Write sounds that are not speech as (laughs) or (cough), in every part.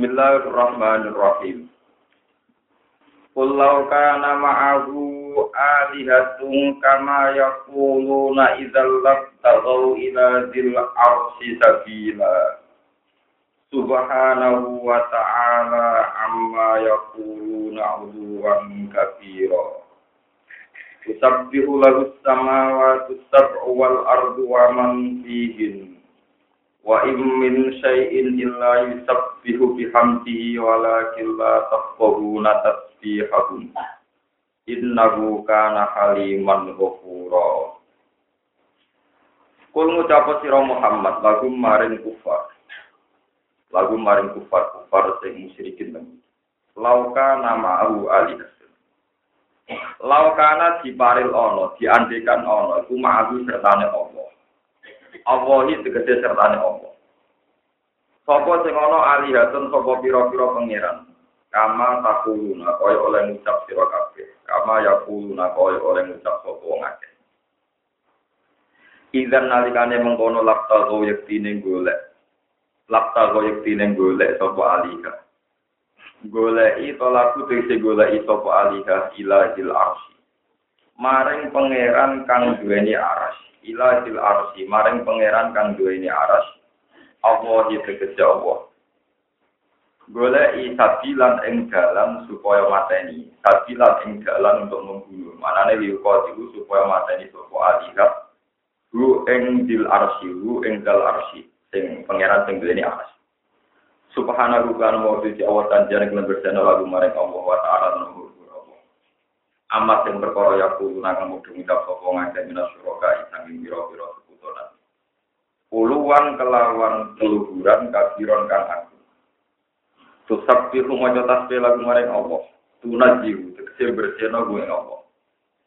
Bismillahirrahmanirrahim. Qul law kana ma'ahu alihatun kama yaquluna idzal labtaghaw ila dzil arsy sabila. Subhanahu wa ta'ala amma yaquluna 'uluwan kabira. Tusabbihu lahu as-samawati as-sab'u wal ardu wa man fihin. Wa im min syai'in illa yusabbihu bihamdihi walakin la tafqahuna tasbihahum. Innahu kana haliman ghafura. Kul ngucap sira Muhammad lagu maring kufar. Lagu maring kufar kufar sing musyrikin nang. Lauka nama Abu Ali Laukana diparil ono, diandikan ono, iku ma'ahu sertane Allah. Allah ini tegede sertane Allah. Sopo sing ana alihatun sapa pira-pira pangeran. Kama takuluna kaya oleh ngucap sira kabeh. Kama yakuluna kaya oleh ngucap sapa wong akeh. Idan nalikane mengkono lapta go yektine golek. Lapta go yektine golek sapa aliha. Golek itu laku tegese golek sapa aliha ilahil arsy. Maring pangeran kang duweni arsy. ilahil arsi maring pangeran kang duweni aras. Allah ya tegese Allah. Golek sabilan ing dalan supaya mateni sabilan ing dalan untuk membunuh. Manane liuko iku supaya mateni sapa alika hu ing dil arsi hu ing dal arsi sing pangeran sing duweni aras. Subhanahu wa ta'ala wa ta'ala tanjane kelan bersana lagu maring Allah wa ta'ala amat yang perkara ya kulo nang mudhun ngucap sapa ngake minas suraka sanging pira-pira sekutonan. Puluhan kelawan keluhuran kafiron kang aku. Tusab pihu maca tasbih lagu maring Allah. Tunajiu tegese bersihna gue Allah.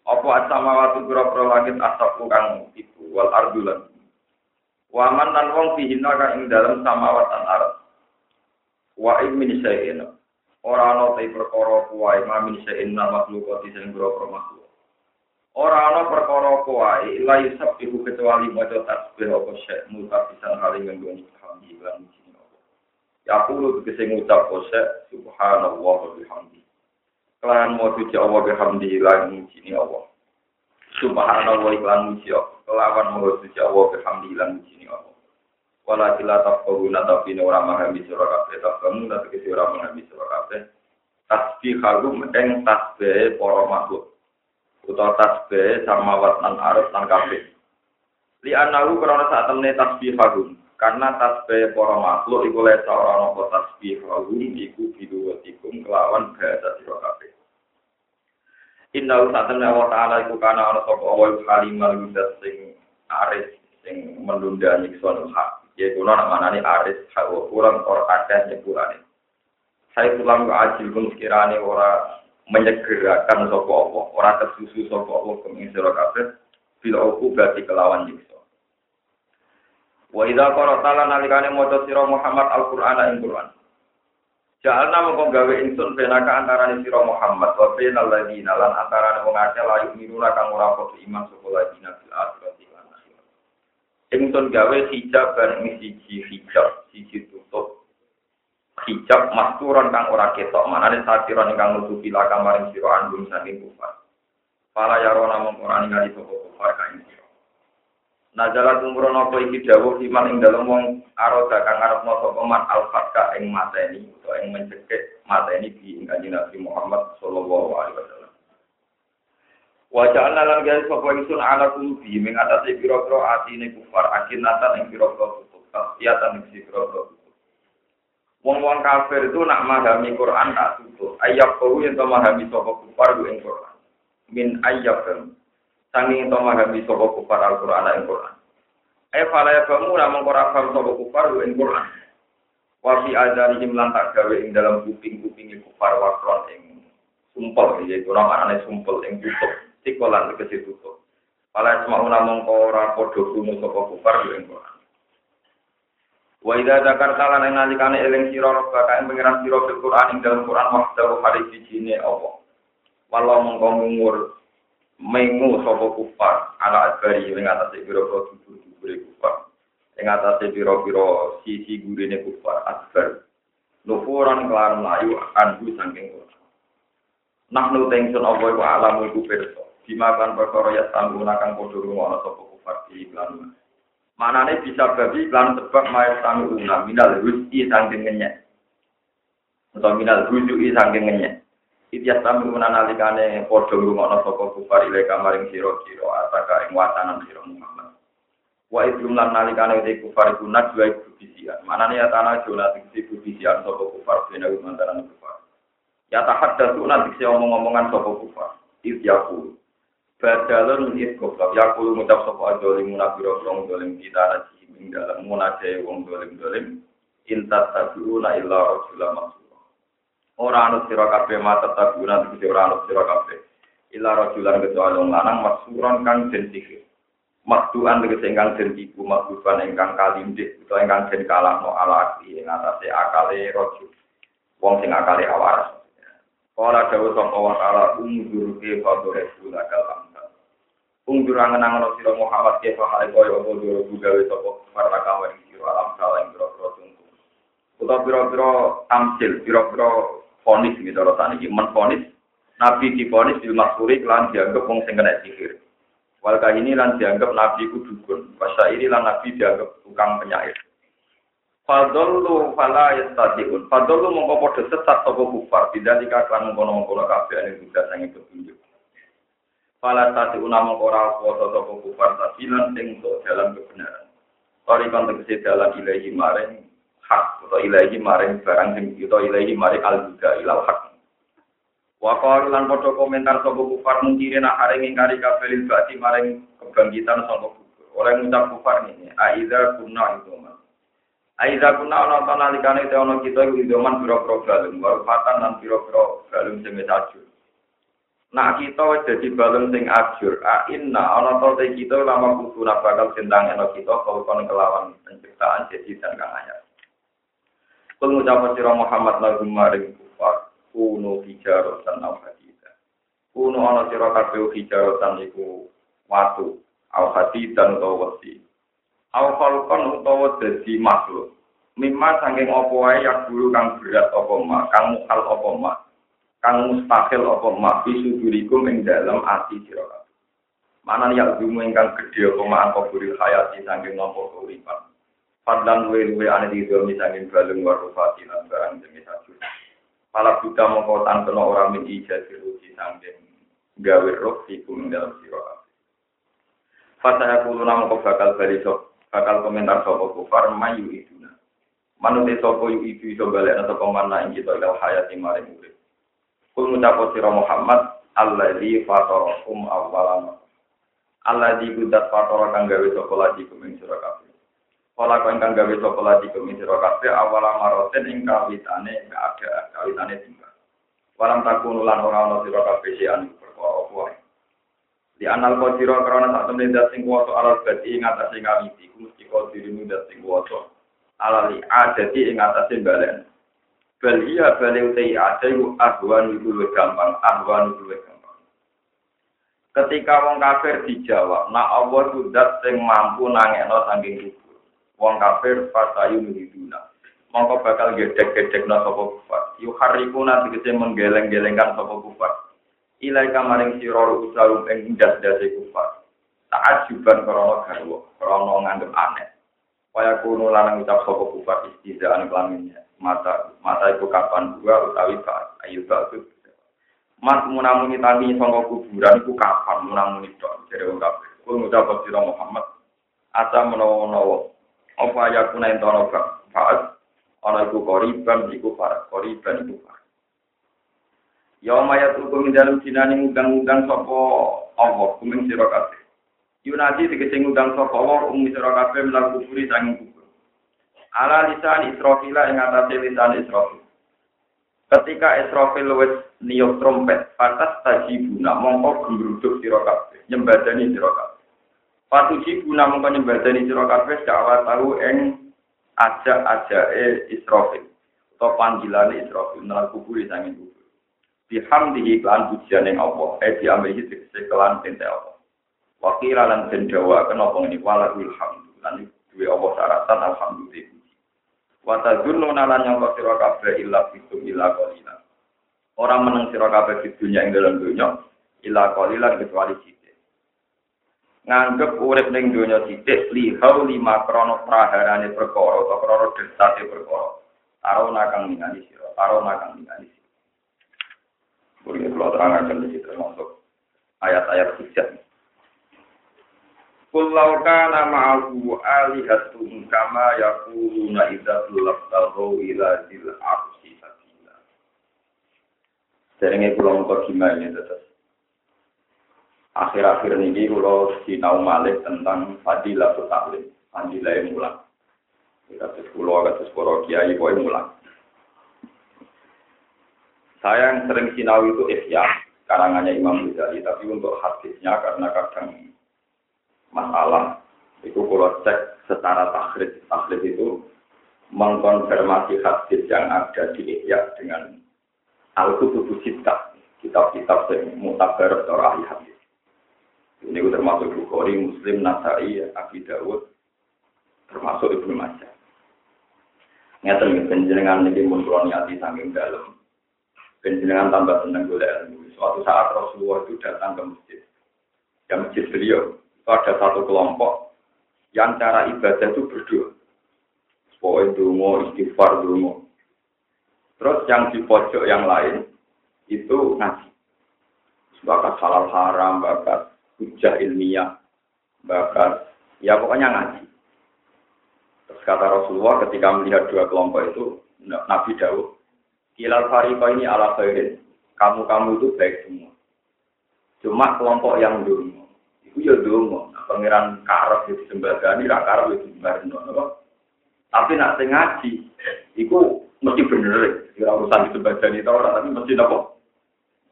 Apa asamawati pira-pira langit asapku kang iku wal ardulan. Waman lan wong fihina kang ing dalem samawat lan ardh. Wa in min Ora ana te perkara kuwae mamin sein makhluk sing boro makhluk. Ora ana perkara kuwae la yusab iku kecuali maca tasbih apa syek mutafisan hal ing nggone alhamdulillah Ya kulo tegese ngucap kose subhanallah wa bihamdi. Kelan mau suci Allah bihamdi lan muji Allah. Subhanallah iklan muji Kelawan mau suci Allah bihamdi lan muji Allah. Wala kila tafkahuna tapi ora memahami surah kabeh tafkamu tapi kesi ora memahami surah kabeh. Tasbih hagum eng tasbih para makhluk. Utawa tasbih sama watan arus lan kabeh. Li anahu karena saat temne tasbih hagum karena tasbih para makhluk iku lesa ora ana tasbih hagum iku biduwatikum kelawan bahasa surah kabeh. Inna temne Allah Ta'ala iku kana ana sapa? Allah kalimah sing aris sing menunda nyiksa hak ya kuno nak mana nih aris hawa kurang or ada nyepurane saya pulang ke ajil pun sekiranya ora menyegerakan sopo apa ora kesusu sopo apa kemisro kabeh bila aku berarti kelawan nyiksa wa idza qara'ta nalikane maca sira Muhammad Al-Qur'an ing Qur'an. Jalna mongko gawe insun benaka antara sira Muhammad wa bainal ladina lan antara wong akeh layu miruna kang ora padha iman sapa ladina akhirat Ingsun gawe hijab bareng siji hijab, siji tutup. Hijab masturon kang ora ketok, manane satiron kang nutupi laka maring sira andum saking kufar. Para yarona mung ora ningali sapa kufar sira. Nazalat umrono apa iki dawuh iman ing dalem wong aroda kang arep sapa man al-fatka ing mateni utawa ing mencekik mateni di ing Nabi Muhammad sallallahu alaihi wasallam. Wajah lan gawe sapa ingsun ala kulubi pira-pira atine kufar akin natan ing pira-pira tutup tasdiatan ing pira-pira tutup. Wong-wong kafir itu nak memahami Quran tak tutup. Ayat kau yang memahami sapa kufar ing Quran. Min ayat kan. Sanging to memahami sapa kufar Al-Quran ing Quran. Eh fala ya kamu namung ora paham sapa kufar ing Quran. Wa fi adarihim lan tak gawe ing dalam kuping-kuping kufar wakron ing sumpel yaitu namanya sumpel ing tutup tikolan tegese tutup. Pala semau namung ora padha krungu saka kufar yo ing Quran. Wa idza zakarta lan nalikane eling sira rabbaka ing pengiran sira fil Quran ing dalam Quran wahdahu hari sijine apa. Walau mongko ngur mengu sapa kufar ala adbari ing atase pira-pira dubur-dubure kufar. Ing atase pira-pira sisi gurine kufar adbar. nufuran kelan melayu anhu saking Quran. Nah nu tengsun apa iku alam iku pirsa. Dimakan perkara ya tangguna kang padha ngono sapa kufar di iklan. Manane bisa babi iklan sebab mayat tangguna minal rusi. Atau minal rujuki saking ngenyek. Ityas tangguna nalikane padha ngono sapa kufar ile kamaring sira-sira ataka ing watanan sira Muhammad. Wa idrum lan nalikane te kufar iku najwa iku bisian. Manane ya tanah jona iku bisian sapa kufar bena mantaran kufar. Ya tahaddatsu nanti omong-omongan sapa kufar. Idyaku Badalun min goblok ya kulo ngucap sapa dolim munafiro wong dolim kita nasi ing dalam munaje wong dolim dolim intat tabiuna illa rasulah maksud. Ora anut sira kabeh mata tabiuna iki ora anut sira kabeh. Illa rasulan kecuali wong lanang maksuran kang den sihir. Makduan tegese ingkang den tipu makduan ingkang kalindik utawa ingkang den kalahno ala akli ing atase akale rajul. Wong sing akale awaras. Ora dawuh sapa wa ta'ala umdur ke fadore sula kalam. Ungdur angen-angen sira Muhammad ke fa hale koyo bodo gawe sapa para kawan sira alam salah ing biro-biro tunggu. Utawa biro-biro tamsil, biro-biro fonis gitu cara saniki men fonis Nabi difonis bil maksuri lan dianggap wong sing kena sihir. Wal ini lan dianggap Nabi ku dukun. Ini lan Nabi dianggap tukang penyair. Fadollu fala yastadiun. Fadollu mongko padha sesat sapa kufar. Tidak dikaklan mengkono-mengkono kabeh ane juga sange petunjuk. Fala tati unama ora kuwasa sapa kufar sabilan sing untuk dalam kebenaran. Tori kan tegese dalam ilahi maring hak atau ilahi maring barang sing kita ilahi maring al-huda ilal hak. Wa lan padha komentar sapa kufar mungkire nak areng ingkari kabeh bati maring kebangkitan sapa kufar. Oleh ngucap kufar ini, aiza kunna idoman. Aiza kunna ana ta nalikane te ana kita iku idoman pira-pira galung, warfatan lan pira-pira galung sing wis Nah kita wis dadi balung sing ajur. A inna ana te kita lama kudu bakal sendang eno kita kalau kon kelawan penciptaan jadi dan kang anyar. Kul sira Muhammad lahum maring kufar kuno hijaratan aw hadida. Kuno ana sira kabeh hijaratan iku watu aw hadidan utawa wesi. Aw falkon utawa dadi makhluk. Mimma sanging apa wae yak kang berat apa mak, kang mukal apa kang mustahil apa mak bisudurikum ing dalam ati sira kabeh. Mana yang dumu ingkang gedhe apa mak kuburi hayati saking nampa keuripan. Padlan luwe-luwe ane di domi saking balung warufati lan barang jenis sajud. Pala buta mongko tantono orang min ijazir uji saking gawe roh iku ing dalam sira kabeh. Fasa aku luna mongko bakal bali bakal komentar sapa kufar mayu iduna. Manute sapa yu itu iso balik sapa mana ing kita ilal hayati maring urip. Kul ngucapo sira Muhammad alladzi fatarakum awwalan. Alladzi kudat fatara kang gawe sapa lagi kuming sira kabeh. Kala kang kang gawe sapa lagi kuming sira kabeh awala maroten ing kawitane keadaan kawitane tinggal. Walam takun lan ora ana sira kabeh sian perkara apa Di anal kodiro karena saat temen dat sing kuwasa alal badi ing atase ngawiti, mesti kodirimu dat sing kuwasa alali adati ing atase balen. Bal iya bale utai ada yu ahwan itu lebih gampang, ahwan itu lebih gampang. Ketika wong kafir dijawab, nah Allah sudah sing mampu nangekno saking kubur. Wong kafir fatayu hiduna. Mongko bakal gedek-gedek no sopo kufar. Yu hariku nanti kece menggeleng-gelengkan sopo kufar. Ilai kamaring siror usarum ing das-dasi kufar. Taat juban krono garwo, krono nganggep aneh. Waya kuno lanang ucap sopo kufar istizaan kelaminnya mata mata itu kapan gua utawi pak ayu itu. Mas munamuni tangi sangka kuburan itu kapan? Munamuni dok jadi wong kabeh. Kul ngucap sira Muhammad. Asa menawa-menawa apa ya kuna entono faat ana iku koriban iku para koriban iku para Ya mayat hukum dalam dinani ngundang-undang sapa Allah kuming sira kabeh. Yunadi tegese ngundang sapa Allah umi sira kabeh mlaku kuburi sanging ala lisan Israfil ing atase lisan Israfil. Ketika Israfil wis niup trompet, pantas tajibuna mongko gembruduk sira kabeh, nyembadani sira kabeh. Patuji guna mongko nyembadani sira kabeh dakwah tahu ing ajak-ajake Israfil. Atau panggilan Israfil nang kubur sanging kubur. Bihamdihi kelan pujian yang Allah, eh diambil tegese kelan tente Allah. Wakil lan den dawa kenapa ini walahul hamdu lan duwe Allah syaratan alhamdulillah. Wata dulu nalan yang kau siro kafe ilah fitum ilah kolina. Orang meneng siro kafe fitunya yang dalam dunia ilah kolina kecuali cite. Nganggep urip ning donya sithik lihau lima krono praharane perkara atau krono desate perkara. Karo nakang ningali sira, karo nakang ningali sira. Kuwi kula terangaken iki termasuk ayat-ayat hujjah. Kulau kana ma'ahu alihatun kama yakuluna idza tulabtahu ila dil arsi sabila. Derenge kula mengko gimana terus. Akhir-akhir ini kula sinau malih tentang fadilah taklim, fadilah mulang. Kita terus kula kados para kiai pokoke mulang. Saya yang sering sinau itu Ihya, karangannya Imam Ghazali, tapi untuk hadisnya karena kadang masalah. Itu kalau cek secara takhrid. Takhrid itu mengkonfirmasi hadis yang ada di Ihya dengan Al-Kutubus Sittah. Kitab-kitab yang mutabar atau ahli hadis. Ini termasuk Bukhari, Muslim, Nasai, Abi Dawud termasuk Ibnu Majah. Ngeten penjenengan ini muncul niati saking dalam penjenengan tambah senang golek ilmu. Suatu saat Rasulullah itu datang ke masjid. Ke masjid beliau ada satu kelompok yang cara ibadah itu berdoa. Pokoknya dungo, istighfar dungo. Terus yang di pojok yang lain itu ngaji. Bakat halal haram, bakat hujah ilmiah, bakat ya pokoknya ngaji. Terus kata Rasulullah ketika melihat dua kelompok itu, Nabi Dawud, Kilal Fariko ini ala khairin, kamu-kamu itu baik semua. Cuma kelompok yang dulu Iku ya nah, pangeran karep ya disembadani, ra karep ya disembadani. Tapi nak ngaji, iku mesti bener, ya urusan disembadani itu orang, tapi mesti nopo.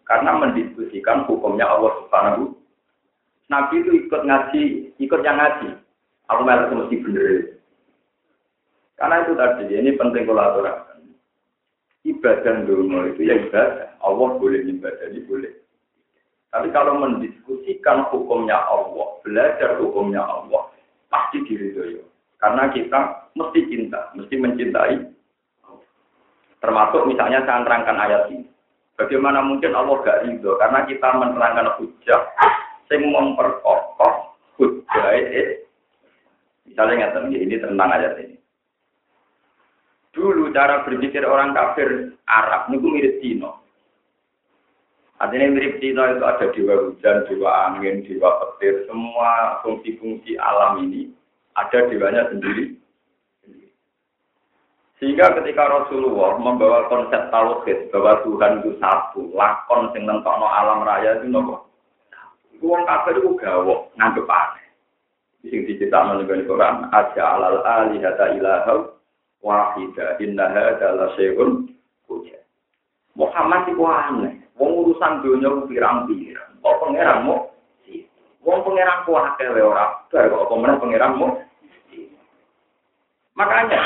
Karena mendiskusikan hukumnya Allah Subhanahu. Nabi itu ikut ngaji, ikut yang ngaji. Aku merasa mesti bener. Karena itu tadi, ini penting kolaborasi. Ibadah dulu itu ya ibadah. Allah boleh ibadah, boleh. Tapi kalau mendiskusikan hukumnya Allah, belajar hukumnya Allah, pasti diridhoi. Karena kita mesti cinta, mesti mencintai. Termasuk misalnya saya menerangkan ayat ini. Bagaimana mungkin Allah gak ridho? Karena kita menerangkan hujah, yang memperkokoh hujah. Misalnya nggak ini tentang ayat ini. Dulu cara berpikir orang kafir Arab ini mirip Cina. Artinya mirip Cina itu ada dewa hujan, dewa angin, dewa petir, semua fungsi-fungsi alam ini ada dewanya sendiri. Sehingga ketika Rasulullah membawa konsep tauhid bahwa Tuhan itu satu, lakon sing nentokno alam raya itu nopo. Wong kafir itu gawok, nganggep aneh. Sing diceritakan juga di Quran, aja alal alihata ilahau wahida innaha adalah syai'un Muhammad itu aneh. Wong urusan dunia pirang-pirang. Kok pangeranmu? Wong pangeran ku akeh ora. Kok pemenang pangeranmu? Makanya,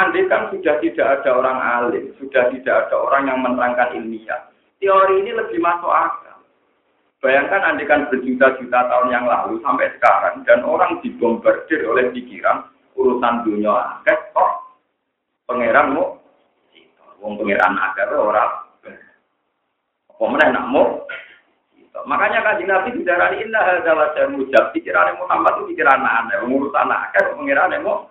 andai kan sudah tidak ada orang alim, sudah tidak ada orang yang menerangkan ilmiah, teori ini lebih masuk akal. Bayangkan andai kan berjuta-juta tahun yang lalu sampai sekarang, dan orang dibombardir oleh pikiran urusan dunia akeh, kok pangeranmu? Wong pangeran akeh ora Pemenang nak mau. Makanya kan Nabi bicara indah adalah saya mujab. Pikiran Muhammad itu pikiran aneh. Mengurus anak kan pengiran mau.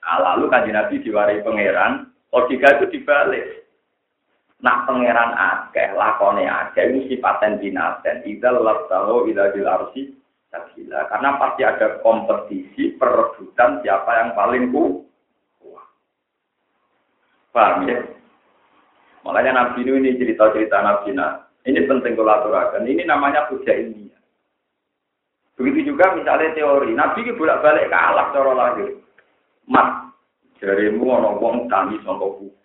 Nah, lalu kan Nabi diwari pangeran. Logika itu dibalik. Nak pangeran akeh, lakone akeh, ini sifaten binaten. Idal labtahu ila dilarsi sabila. Karena pasti ada kompetisi, perebutan siapa yang paling kuat. Paham ya? Makanya Nabi ini cerita-cerita Nabi nah, ini penting kolaborasi. Ini namanya puja ilmiah. Begitu juga misalnya teori. Nabi ini bolak-balik kalah cara lahir. Mat, jarimu ono wong tani sangka kubur.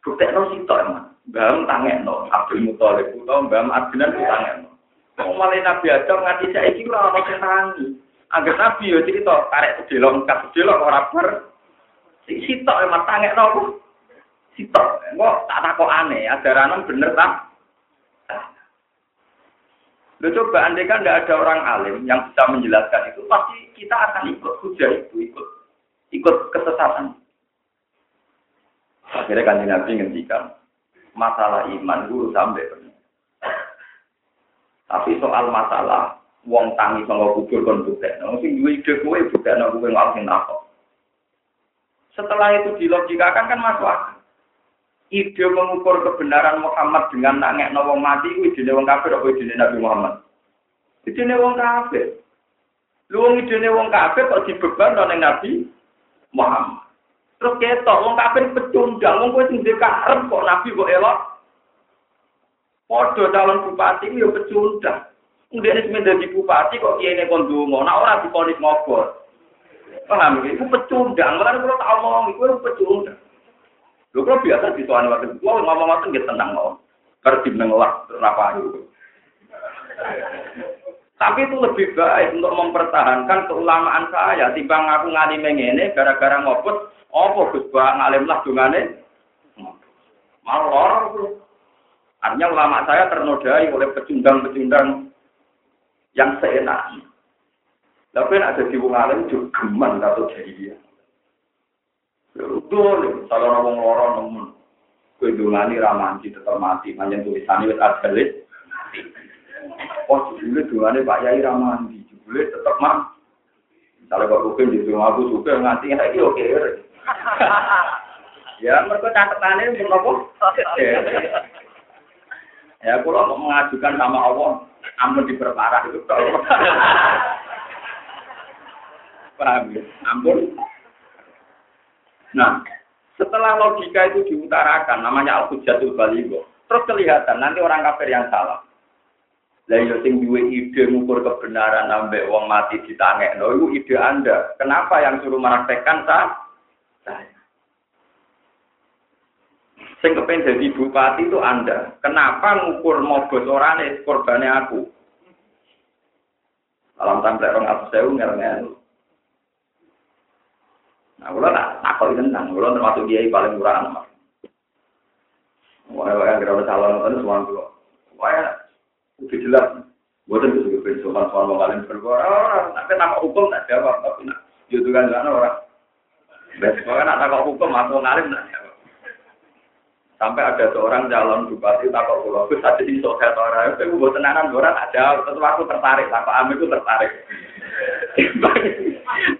Buktekno sitok emang. Mbam tangekno Abdul Muthalib utawa Mbam Adnan tangekno. Wong malah Nabi Adam nganti saiki ora ono sing tangi. Angger Nabi yo cerita karek sedelok kas sedelok ora ber. Sitok emang tangekno sitok. Kok tak takok aneh, ajaran bener tak? Lo coba andai kan tidak ada orang alim yang bisa menjelaskan itu, pasti kita akan ikut hujah itu, ikut ikut kesesatan. Akhirnya kan Nabi ngendikan masalah iman dulu sampai Tapi soal masalah wong tangi sama kubur kon buktekno, sing duwe ide kowe kowe ngawak sing takok. Setelah itu dilogikakan kan masuk akal. Ide mengukur kebenaran Muhammad dengan nangek wong mati itu ide wong kafir apa ide Nabi Muhammad? Ide wong kafir. Lu wong ide wong kafir kok dibeban oleh Nabi Muhammad. Terus ketok wong kafir pecundang, wong kowe sing karep kok nabi kok elok. Padha calon bupati yo pecundang. Kemudian ini menjadi bupati kok kiai ini kondungo, nah orang diponis ngobor. Paham ya? Itu pecundang, makanya kalau tak ngomong, itu pecundang. Lu kalau biasa di tuan waktu itu, ngomong-ngomong gitu tenang loh. Kerja mengelak, kenapa itu. Tapi itu lebih baik untuk mempertahankan keulamaan saya. Timbang aku ngalim ini gara-gara ngopot, apa Gus Bang alim lah dungane? Malah Artinya ulama saya ternodai oleh pecundang-pecundang yang seenaknya. Tapi ada di wong alim juga geman atau jadi dia. Betul, kalau ngomong loro nemen. Kue dungani ramanci tetap mati, manjen tulisannya wis ajalit. Oh, jebule dungane Pak Yai ramanci, jebule tetap mati. Misalnya kok rukin di rumah aku suka nganti lagi oke. (laughs) ya mereka catatannya untuk apa? (laughs) ya kalau mau mengajukan sama Allah, ampun diperparah itu. (laughs) Paham ya? Ampun. Nah, setelah logika itu diutarakan, namanya al-hujatul baligo. Terus kelihatan nanti orang kafir yang salah. Lah yo iya, sing duwe ide ngukur kebenaran nambah wong mati ditangekno itu ide Anda. Kenapa yang suruh meraktekkan sah? saya. Sing kepen jadi bupati itu Anda. Kenapa ngukur mogos orane korbane aku? Alam tampil orang atas saya ngel Nah, kalau tak takut tentang, kalau termasuk dia paling murah anak. Wah, wah, kira calon itu semua dulu. Wah, udah jelas. Buatan itu juga soal soal kalian berbuat. Tapi nama hukum tak jawab, tapi nak itu kan orang. Besok kan ada hukum atau ngalim nah. Sampai ada seorang calon bupati takut pulau, gue saja di sosial orang, itu buat tenanan orang ada, tetap aku tertarik, takut itu tertarik.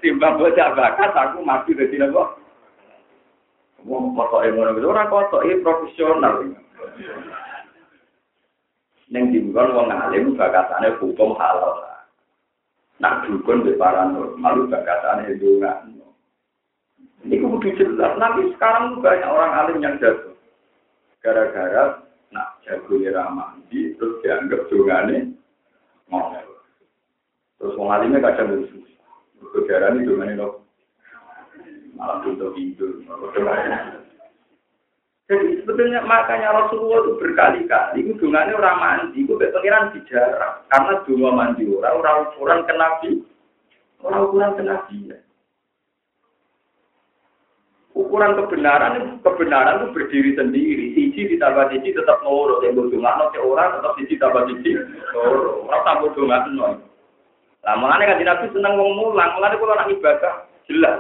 Timbang, bocah bakat, aku sini kok. Mau kotor emono itu orang kotor, ini profesional. Neng timbang wong ngalim bakatane hukum halal. Nak dukun di paranormal bakatane itu nggak. Ini kudu jelas. Nanti sekarang banyak orang alim yang jatuh. Gara-gara nak jago ramandi terus dianggap dongane ngomel. Terus wong alimnya kadang lucu. Berdarah ini dongane loh. Malah tutup tidur. Jadi sebetulnya makanya Rasulullah itu berkali-kali itu dongane orang mandi, itu pengiran bicara. Karena dungo mandi orang, orang ukuran ke Nabi, orang ukuran ke Nabi. Ya ukuran kebenaran kebenaran itu berdiri sendiri. Siji ditambah siji tetap loro. Yang berdungan orang tetap siji tambah siji loro. Orang tambah dungan. Lah mengenai kan nabi seneng wong mulang. Mengenai kalau nak ibadah jelas.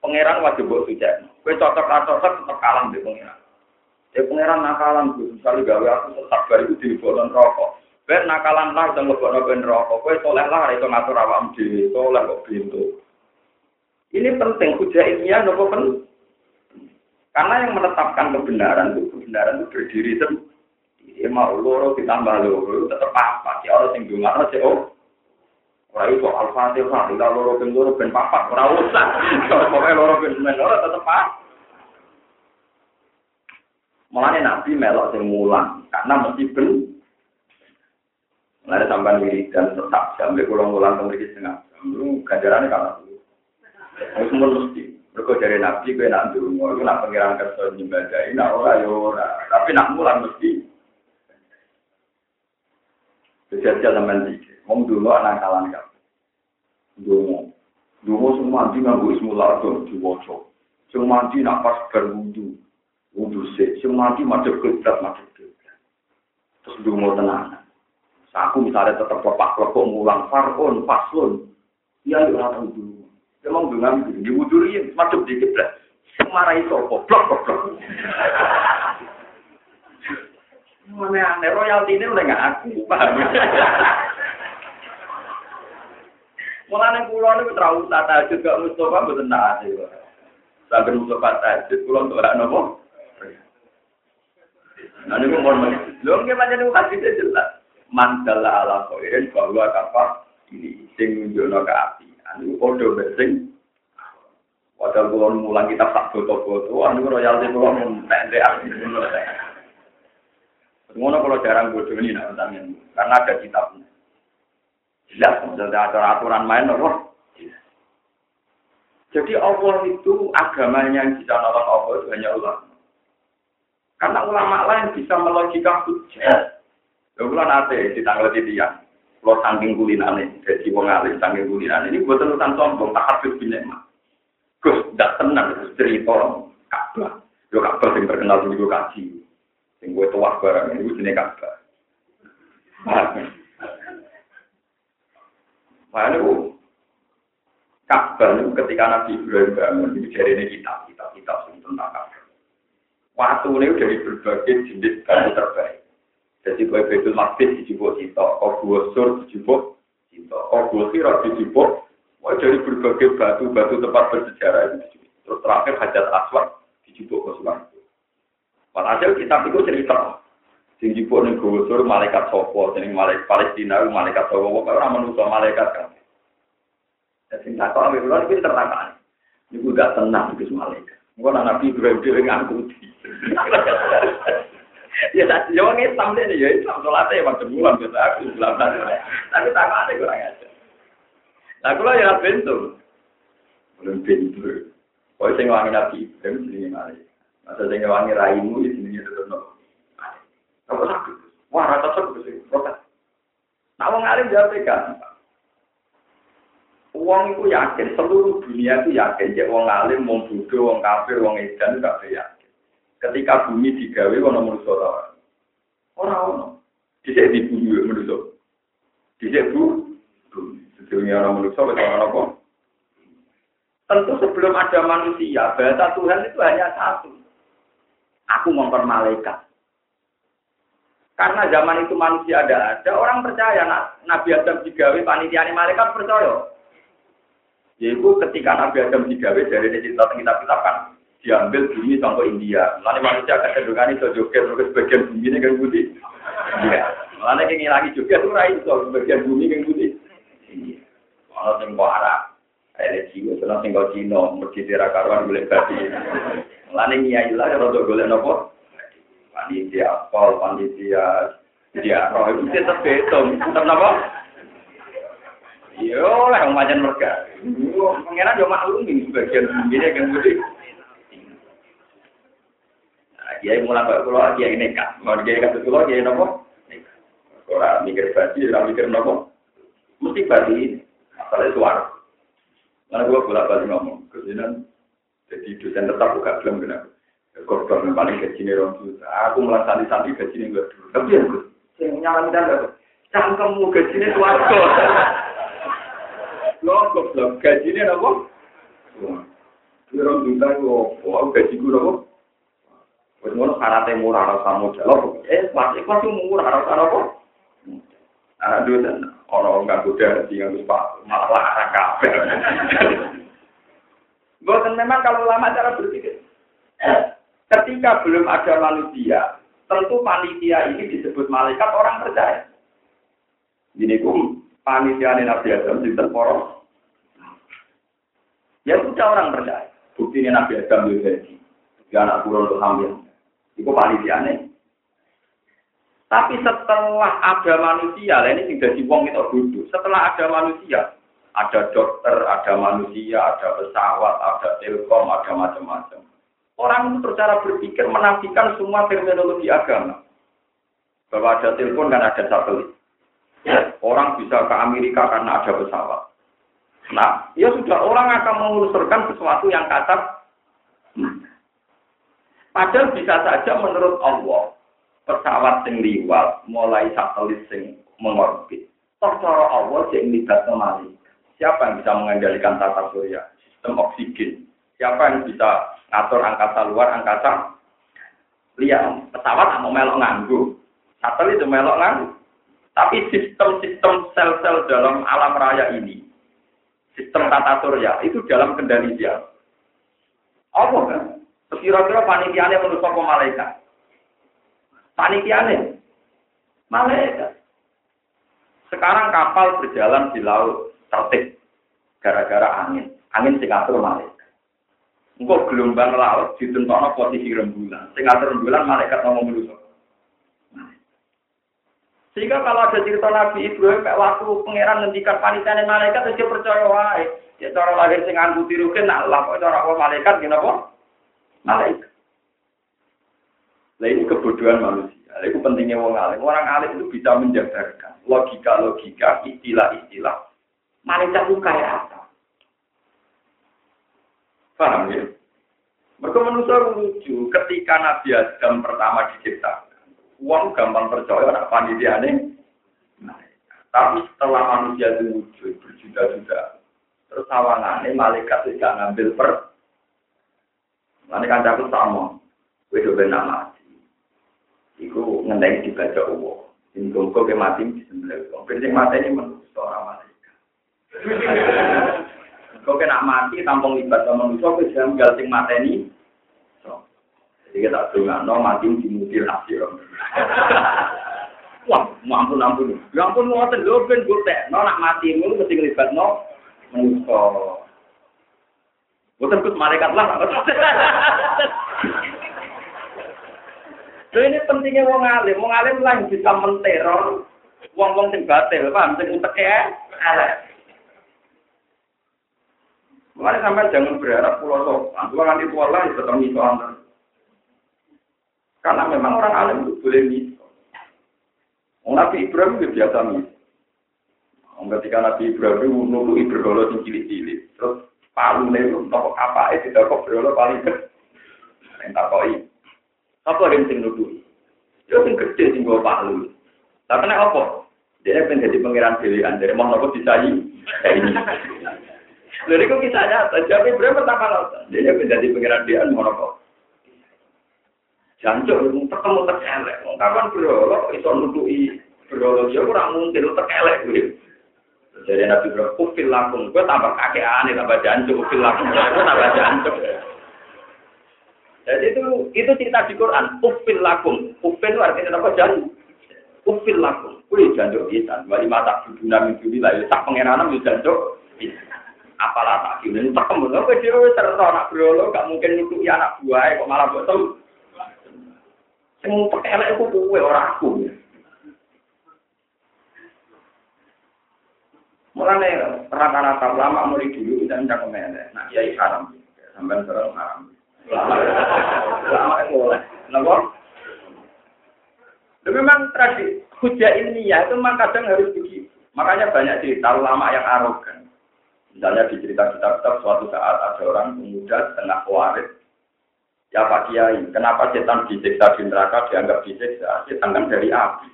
Pangeran wajib buat suci. Kue cocok atau cocok tetap kalah di pangeran. Ya pangeran nakalan tuh. Misalnya gawe aku tetap baru itu di bolon rokok. Ben nakalan lah dan lebok ben rokok. Kue soleh lah itu ngatur awam di soleh kok pintu. Ini penting, hujah ilmiah nopo penting. Karena yang menetapkan kebenaran itu kebenaran itu berdiri sendiri. Ya mau loro ditambah loro tetap apa? Ya orang sing dungan aja oh. Ora iso al-fatihah, ila loro ben loro ben papat, ora usah. Pokoke loro ben men loro tetep apa? Mulane Nabi melok sing mulang, karena mesti ben Mulane sampean wiridan tetap sampai kula mulang ke mriki setengah jam. Lu ganjarane karena itu. Wis mesti. Mereka dari Nabi, gue nak dulu, gue nak pengiran kerja nyembadai, nak ora ya ora. Tapi nak mulan mesti. Sama tiga, mau dulu anak kalan kan. Dulu, dulu semua mandi nganggu ismu lardo di wocok. Semua mandi nak pas berwudu, wudu sih. Semua mandi macet keblat, macet keblat. Terus dulu tenang. Aku misalnya tetap lepak lepok ngulang farun, paslon. Iya, ya orang dulu. Mau dengan di wudurin, masuk di kiblat. Marahi sopo, blok, blok, blok. Mana aneh, royalti ini udah nggak aku, paham Mulane kula niku terlalu tata juga Mustafa mboten taat. Sampai Mustafa tahajud kula untuk ora nopo. Nah niku mon lho nggih pancen niku hadise jelas. Man dalla ala khairin bahwa kapa ini sing nunjukno ke api. Anu padha besing Padahal kula mulang kita tak foto-foto, anu royalti kula mun pendek Ngono kalau jarang bodoh ini nak karena ada kitabnya. Jelas, misalnya ada aturan main apa? Jadi Allah itu agamanya yang bisa nolong Allah itu hanya ulama. Karena ulama lain bisa melogika hujah. Ya kula nate di tanggal di dia. Kalau saking kulinane, jadi wong alim saking kulinane ini buat terusan sombong tak habis binema. Gus, tidak tenang cerita Ka'bah. Yo Ka'bah yang terkenal di kaji. Sing gue tuah barang ini jenis Ka'bah. Mana itu Ka'bah itu ketika Nabi Ibrahim bangun itu dari ini kitab, kitab, kitab tentang Ka'bah. Waktu ini dari berbagai jenis batu terbaik. Jadi kue betul masjid dijubuk cita, obu sur dijubuk cita, obu sirat dijubuk. Wah dari berbagai batu-batu tempat bersejarah itu Terus terakhir hajat aswad dijubuk ke suatu. Walhasil kitab itu cerita. Sing jipuk ning gusur malaikat sopo, sing malaikat Palestina, malaikat sopo, kok ora manusa malaikat kan. Jadi tak tahu ambil luar itu tertangkap. Ini gak tenang itu malaikat. Mungkin anak Nabi Ibrahim dia ngangkuti. (laughs) Ya tak jawab Islam ini ya Islam sholatnya ya waktu bulan kita aku bilang tapi tak ada kurang aja. Nah kalau ya bentuk, belum bentuk. Kau sing wangi Nabi Ibrahim sini malaikat. Masa sing wangi raimu sini tetap no. Apa sakit? Wah rata sakit sih, protes. Nah wong alim jawab kan. Uang itu yakin, seluruh dunia itu yakin. Jadi wong alim, wong bodoh, wong kafir, wong edan, kabeh yakin. Ketika bumi digawe, ono manusia ora. Ora ono. Dhisik di bumi manusia. Dhisik bu. Sedunia orang manusia, wis ora apa. Tentu sebelum ada manusia, bahasa Tuhan itu hanya satu. Aku ngomong malaikat. Karena zaman itu manusia ada ada, orang percaya Nabi Adam digawe panitia malaikat percaya. Yaitu ketika Nabi Adam digawe dari cerita kita kita kan diambil bumi sampai India. Lalu manusia kecenderungan itu joget ke sebagian bumi ini kan putih. Iya. Lalu yang lagi joget itu rai itu sebagian bumi kan putih. Iya. Kalau sing Arab, ada jiwa, kalau sing Cina, mesti tidak karuan boleh babi. Lalu lah kalau golek nopo panitia pol, panitia dia roh itu tetap betul, tetap apa? Yo lah macam mereka. Pengiran yo maklum ini sebagian ini yang budi. Nah, dia mulai pak dia ini kan, mau kasih pulau dia nopo. Orang mikir baju, orang mikir nopo. Mesti baju ini, asalnya suara. Karena gua bolak balik ngomong, ke sini jadi dosen tetap buka belum kenapa. Korban paling gaji ini orang juta. Aku melasani santri gaji ini enggak dulu. Tapi ya, yang nyala kita enggak. Cangkemmu gaji ini suarga. Lo goblok gaji ini apa? Orang juta itu apa? Gaji gue apa? Wes ngono syaratnya murah rasa modal. Eh, pasti pasti murah rasa apa? Aduh, dan orang nggak kuda di nggak pak malah larang kafe. (laughs) Bukan memang kalau lama cara berpikir. Ketika belum ada manusia, tentu panitia ini disebut malaikat orang percaya. Ini kum panitia Nabi Adam di poros. Ya sudah orang percaya. Bukti ini Nabi Adam jadi. Anak turun untuk hamil. Itu panitia nih. Tapi setelah ada manusia, ini sudah di wong itu duduk. Setelah ada manusia, ada dokter, ada manusia, ada pesawat, ada telkom, ada macam-macam. Orang itu secara berpikir menafikan semua terminologi agama. Bahwa ada telepon dan ada satelit. Orang bisa ke Amerika karena ada pesawat. Nah, ya sudah orang akan mengusurkan sesuatu yang kasar. Padahal bisa saja menurut Allah pesawat sing liwat mulai satelit sing mengorbit. Toh cara Allah sing libat malaikat. Siapa yang bisa mengendalikan tata surya, sistem oksigen? Siapa yang bisa ngatur angkasa luar, angkasa lihat pesawat mau melok nganggu, satelit itu melok nganggu. Tapi sistem-sistem sel-sel dalam alam raya ini, sistem tata surya itu dalam kendali dia. Apa kan? Kira-kira panitiannya menurut apa malaikat? Panitiannya malaikat. Sekarang kapal berjalan di laut tertib gara-gara angin. Angin sing ngatur malaikat. Engkau gelombang laut ditentono posisi rembulan. Sing ngatur rembulan malaikat ngomong dulu. Sehingga kalau ada cerita Nabi Ibrahim kayak waktu pangeran ngendikan panitia malaikat dia percaya wae. Ya cara lahir sing nganggo tiruke nak lah kok cara apa malaikat gini apa? Malaikat. Nah ini kebodohan manusia. Itu pentingnya wong alim. Orang alim itu bisa menjabarkan logika-logika, istilah-istilah. Malaikat itu kayak apa? Paham ya? Mereka manusia lucu. Ketika Nabi Adam pertama diciptakan, uang gampang percaya anak panitia ini. Tapi setelah manusia itu wujud berjuta-juta, terus awangannya malaikat tidak ngambil per. Nanti kan aku sama, gue coba nama Iku ngendeng dibaca Allah. Ini kok mati di sebelah. Yang mati ini manusia orang malaikat. Kau kena mati tampung libat sama manusia, kau jangan gal sing mati ini. Jadi kita dengar, no mati di mobil hasil. (laughs) Wah, ampun ampun. Ya ampun mau lho ben gotek. No nak mati mulu mesti libat no manusia. Bukan kus malaikat lah. (laughs) Lha ini pentingnya wong alim, wong alim lah yang bisa menteror wong-wong sing batil, paham sing utek ya. Mulai sampai jangan berharap pulau sopan, pulau nanti tua lah tetap miso antar. Karena memang orang alim itu boleh miso. Nabi Ibrahim itu biasa miso. Ketika Nabi Ibrahim itu nunggu berdoa sing cilik-cilik, terus palu nih, nopo apa itu kok berdoa paling ke, entah koi. Apa yang sing nuduh? Ya sing gede sing bawa palu. Tapi nek apa? Dia pengen jadi pangeran pilihan dari mau nopo disayi. Ini. Lalu kok kisahnya, tapi berapa pertama nonton? Dia pengen jadi pangeran pilihan mau nopo. Jancuk, ketemu terkelek. Kapan bro, itu nuduhi bro, ya kurang mungkin terkelek. Jadi Nabi Ibrahim, kufil lakum, gue tambah kakek aneh, tambah jancuk, kufil lakum, gue tambah jancuk. Jadi itu itu cerita di Quran. Ufil lakum. Ufil itu artinya apa? Jan. Ufil lakum. Kuli janjuk bisa. Wali mata buduna minggu ini lah. Sak pengiranan itu janjuk bisa. Apalah tak gini. Kemudian. Kau dia serta anak berolo. Gak mungkin itu ya anak buah. Kok malah betul. Yang pakai elek itu kue orang aku. Mulanya rata-rata lama mulai dulu kita minta. Nah, ya haram. Sampai sekarang haram. Lama boleh. Kenapa? memang tradisi hujah ini ya itu memang kadang harus begitu. Makanya banyak cerita ulama yang arogan. Misalnya di cerita kitab-kitab suatu saat ada orang pemuda setengah waris. Ya Pak Kiai, kenapa setan disiksa di neraka dianggap disiksa? Setan kan dari api.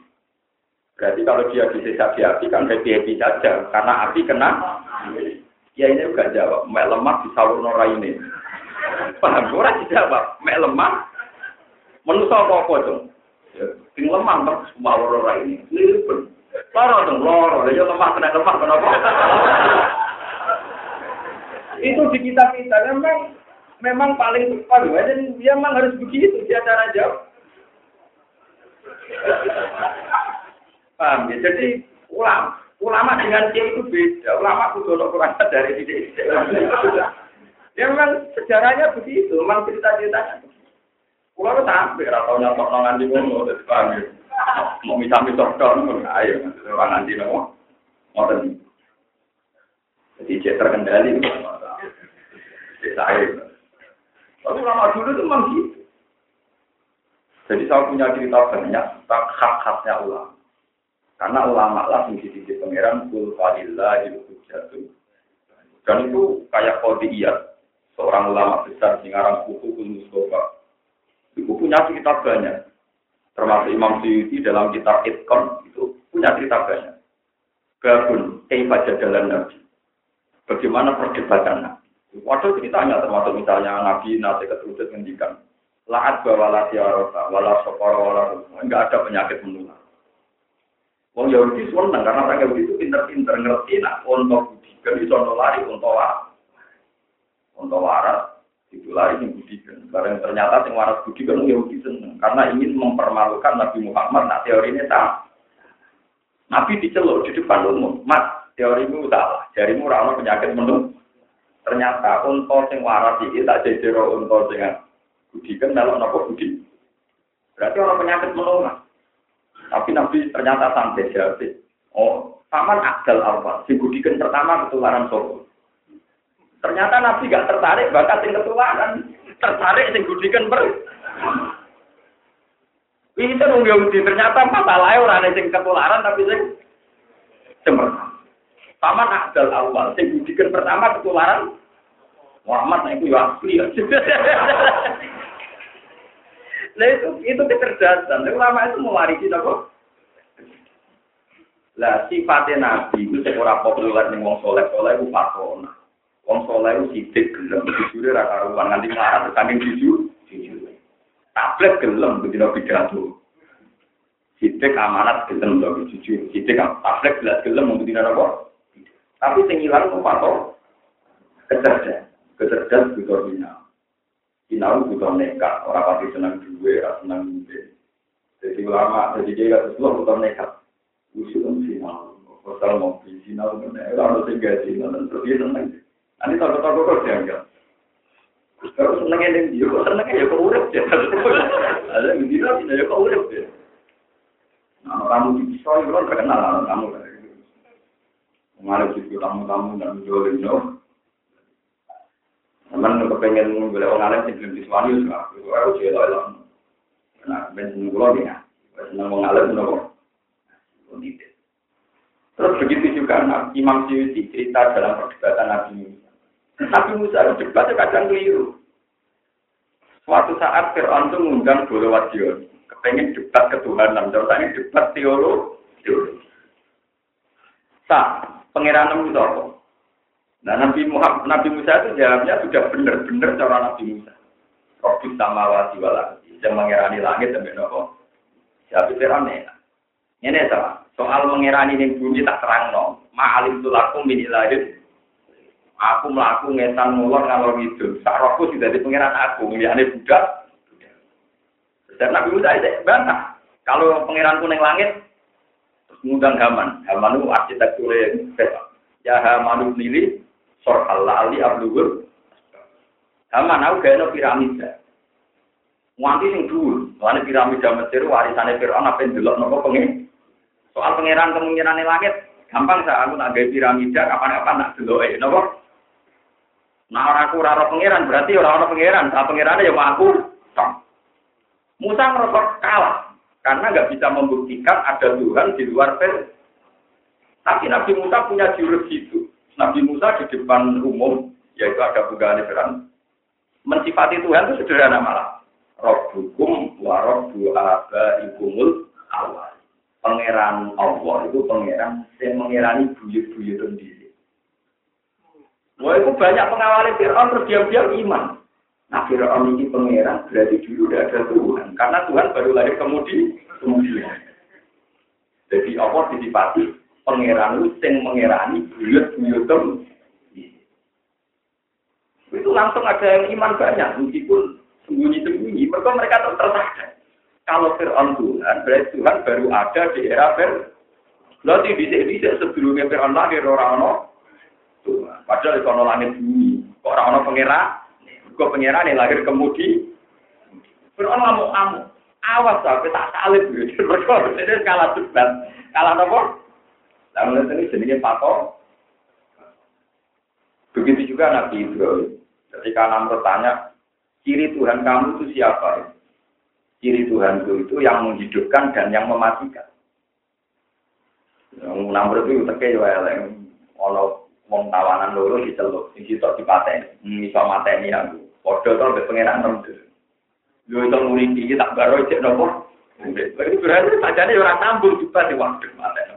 Berarti kalau dia disiksa di api kan happy-happy saja. Karena api kena. Ya ini juga jawab. Mek lemah di salur ini. (laughs) Paham ora dijawab, mek lemah. Manusa apa-apa dong. Ya, sing lemah terus mawar ora ini. Lipun. Loro dong, loro. Ya lemah kena lemah kenapa? (laughs) Itu di kita-kita memang memang paling tepat dan dia memang harus begitu dia cara jawab. Paham ya? Jadi ulama ulama dengan dia itu beda. Ulama kudu kurang dari ide Ya memang sejarahnya begitu, memang cerita-ceritanya. Kulo sampai atau nyontok nongan di ngono, terus paham Mau misal-misal dong, ayo, nanti nopo, mau. Jadi cek terkendali, saya. Tapi lama dulu itu memang gitu. Jadi saya punya cerita banyak tentang hak-haknya ulama. Karena ulama lah yang di pangeran kul falillah jatuh. Dan itu kayak kode iya seorang ulama besar di ngarang buku Mustafa. Buku punya cerita banyak. Termasuk Imam Syuuti dalam kitab Itkon itu punya cerita banyak. Gabun, Kaifa Jadalan Nabi. Bagaimana perdebatan Nabi? Waduh ceritanya termasuk misalnya Nabi nanti keturunan ngendikan laat bawa ya rosa, wala sokoro, wala enggak ada penyakit menular. Wong Yahudi seneng karena orang Yahudi itu pinter-pinter ngerti nak untuk budikan itu untuk lari untuk waras, untuk waras itu lari yang budikan. Karena ternyata yang waras budikan Yahudi seneng karena ingin mempermalukan Nabi Muhammad. Nah teori ini sama. Nabi diceluk di depan umum, mas teorimu salah, jarimu ramah penyakit menung. Ternyata untuk sing waras ini tak jadi untuk sing budi kan kalau nopo budi. Berarti orang penyakit menular. Tapi Nabi ternyata sampai jawab. Oh, paman akal apa? Si pertama ketularan solo. Ternyata Nabi gak tertarik bakat yang ketularan. Tertarik sing budi kan ber. Itu nunggu ternyata masalahnya orang sing ketularan tapi sing cemerlang. Paman Abdul Awal, sing budikan pertama ketularan Muhammad nah itu ya asli. (laughs) Nah itu itu kecerdasan. Ulama itu mewarisi apa? Lah sifatnya Nabi itu seorang populer nih wong soleh soleh itu patona. Wong soleh itu sidik gelem, jujur raka ruang nanti marah, saking jujur, jujur. tablet gelem begitu pidato. Sidik amanat gelem to jujur. Sidik tablet jelas gelem tidak apa. Tapi sing ilang ku pato kecerdasan. Kecerdasan butuh bina. Sinau butuh nekat. Orang pasti senang duwe, ora senang duwe. Jadi ulama, jadi dia kata semua butuh nekat. Usul sinau. Pasal mau orang harus gaji, terus dia senang. Nanti tahu-tahu kok dianggap. Kalau senengnya yang dia, kok senengnya ya kok urip. Ada yang tidak ya kok urip ya. Nah, kamu pisau itu kan terkenal lah kamu kan. Mengalir di tamu-tamu dan jualin no. Teman kepengen boleh orang alim sih belum disuani juga. Itu aku cerita lah. Nah, bensin gula dia. Senang mengalir no. Terus begitu juga Imam Syuuti cerita dalam perdebatan Nabi Musa. Nabi Musa itu debatnya kadang keliru. Suatu saat Fir'aun itu mengundang Bolo Wadion. Kepengen debat ketuhanan. Contohnya debat teologi. Sah, pengiran itu apa? Nah, Nabi Muhammad, Nabi Musa itu jawabnya sudah benar-benar cara Nabi Musa. Robus sama wasi walasi. Yang mengirani langit dan nopo. Siapa Fir'aun ya? Ini sama. Soal mengirani yang bumi tak terang no. Ma'alim tulakum min ilahid Aku melaku ngetan mulon ngalor itu. Sakroku sudah di pengiran aku. Ini budak. Dan Nabi Musa itu bantah. Kalau pengiranku neng langit, ngundang Haman. Haman itu arsitektur yang Ya Haman nili, sor halali ablugur. Haman aku gak ada piramida. Nganti sing dulu, soalnya piramida Mesir warisannya Fir'aun apa yang delok nopo pengen. Soal pengiran kemungkinan langit, gampang saya aku nak gaya piramida kapan-kapan nak delok eh nopo. Nah orang aku raro pangeran berarti orang orang pangeran. Nah pangeran ya aku. Musa merasa kalah karena nggak bisa membuktikan ada Tuhan di luar Fir'aun. Tapi Nabi Musa punya jurus itu. Nabi Musa di depan umum, yaitu ada bukaan Fir'aun. Mensifati Tuhan itu sederhana malah. Rabbukum wa rabbu abaikumul awal. Pangeran Allah itu pangeran yang mengirani buyut-buyut sendiri. Wah itu banyak pengawal Fir'aun terus diam-diam iman. Nah Fir'aun ini pangeran berarti dulu udah ada Tuhan. Karena Tuhan baru lahir kemudian. kemudian. Jadi Allah disipati pangeran itu yang mengerani buyut-buyut itu langsung ada yang iman banyak meskipun sembunyi-sembunyi mereka mereka tetap tersadar kalau Fir'aun Tuhan berarti Tuhan baru ada di era Fir'aun Berarti bisa-bisa sebelumnya Fir'aun lahir orang-orang Padahal itu langit bumi. Orang-orang pengira? Kok pengira nih lahir kemudi? Fir'aun ngamuk kamu. Awas sampai tak salib. (laughs) Mereka ini kalah debat. Kalah apa? Lalu ini jenisnya patok. Begitu juga Nabi Ibrahim. Ketika Namrud tanya, ciri Tuhan kamu itu siapa? Ciri Tuhan itu, itu yang menghidupkan dan yang mematikan. Yang Namrud itu terkait ya, Allah wong tawanan loro diceluk, sing sitok dipateni, hmm, iso mateni aku. Padha to mbek pangeran nembe. Yo itu murid iki tak baro cek nopo. Itu berarti sajane ora sambung juga di waktu mateni.